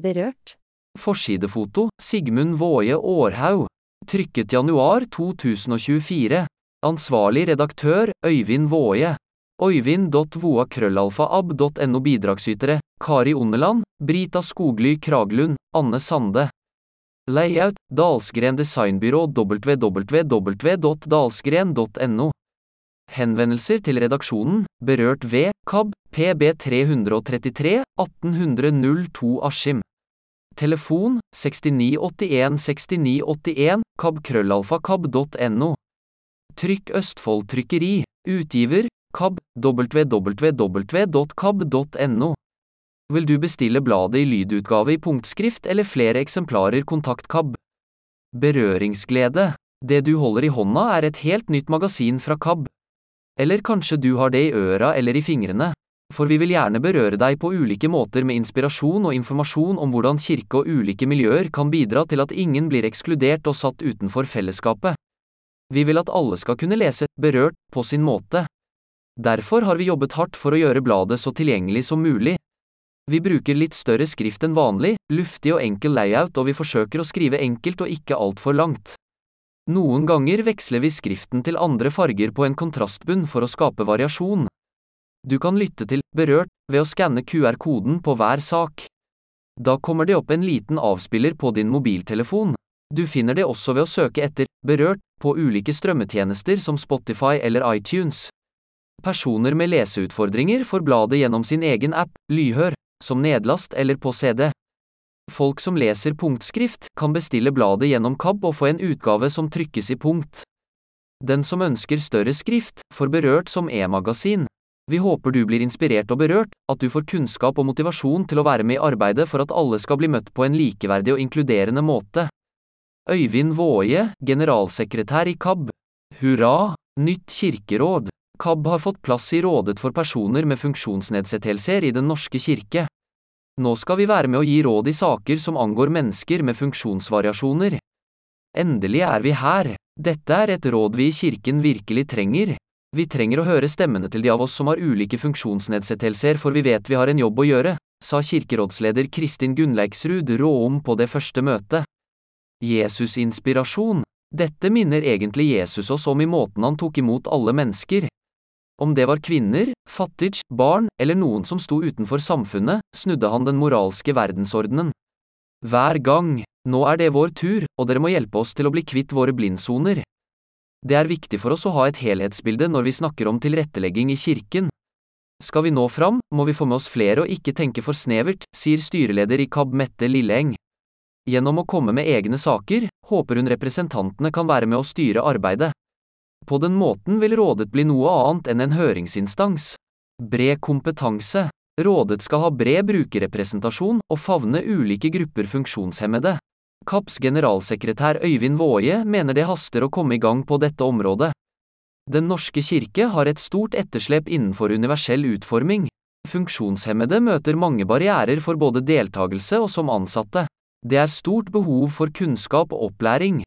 Berørt. Forsidefoto, Sigmund Våje Aarhaug. Trykket januar 2024. Ansvarlig redaktør, Øyvind Våje. Øyvind.voakrøllalfaab.no Bidragsytere, Kari Onneland, Brita Skogly Kraglund, Anne Sande. Layout, Dalsgren Designbyrå www.dalsgren.no. Henvendelser til redaksjonen, berørt ved, KAB, PB 333, 1800 02 Askim. Telefon, 6981 6981, kabkrøllalfa.kab.no. Trykk Østfold Trykkeri. Utgiver, KAB, www.kab.no. Vil du bestille bladet i lydutgave i punktskrift eller flere eksemplarer kontakt KAB. Berøringsglede. Det du holder i hånda er et helt nytt magasin fra KAB. Eller kanskje du har det i øra eller i fingrene. For vi vil gjerne berøre deg på ulike måter med inspirasjon og informasjon om hvordan kirke og ulike miljøer kan bidra til at ingen blir ekskludert og satt utenfor fellesskapet. Vi vil at alle skal kunne lese, berørt, på sin måte. Derfor har vi jobbet hardt for å gjøre bladet så tilgjengelig som mulig. Vi bruker litt større skrift enn vanlig, luftig og enkel layout og vi forsøker å skrive enkelt og ikke altfor langt. Noen ganger veksler vi skriften til andre farger på en kontrastbunn for å skape variasjon. Du kan lytte til Berørt ved å skanne QR-koden på hver sak. Da kommer det opp en liten avspiller på din mobiltelefon. Du finner det også ved å søke etter Berørt på ulike strømmetjenester som Spotify eller iTunes. Personer med leseutfordringer får bladet gjennom sin egen app, Lyhør, som nedlast eller på CD. Folk som leser punktskrift, kan bestille bladet gjennom KAB og få en utgave som trykkes i punkt. Den som ønsker større skrift, får Berørt som e-magasin. Vi håper du blir inspirert og berørt, at du får kunnskap og motivasjon til å være med i arbeidet for at alle skal bli møtt på en likeverdig og inkluderende måte. Øyvind Våje, generalsekretær i KAB. Hurra! Nytt kirkeråd. KAB har fått plass i Rådet for personer med funksjonsnedsettelser i Den norske kirke. Nå skal vi være med å gi råd i saker som angår mennesker med funksjonsvariasjoner. Endelig er vi her. Dette er et råd vi i kirken virkelig trenger. Vi trenger å høre stemmene til de av oss som har ulike funksjonsnedsettelser for vi vet vi har en jobb å gjøre, sa kirkerådsleder Kristin Gunnleiksrud Råom på det første møtet. Jesus-inspirasjon. Dette minner egentlig Jesus oss om i måten han tok imot alle mennesker. Om det var kvinner, fattige, barn eller noen som sto utenfor samfunnet, snudde han den moralske verdensordenen. Hver gang, nå er det vår tur, og dere må hjelpe oss til å bli kvitt våre blindsoner. Det er viktig for oss å ha et helhetsbilde når vi snakker om tilrettelegging i kirken. Skal vi nå fram, må vi få med oss flere og ikke tenke for snevert, sier styreleder i KAB Mette Lilleeng. Gjennom å komme med egne saker, håper hun representantene kan være med å styre arbeidet. På den måten vil rådet bli noe annet enn en høringsinstans. Bred kompetanse. Rådet skal ha bred brukerrepresentasjon og favne ulike grupper funksjonshemmede. KAPs generalsekretær Øyvind Våje mener det haster å komme i gang på dette området. Den norske kirke har et stort etterslep innenfor universell utforming. Funksjonshemmede møter mange barrierer for både deltakelse og som ansatte. Det er stort behov for kunnskap og opplæring.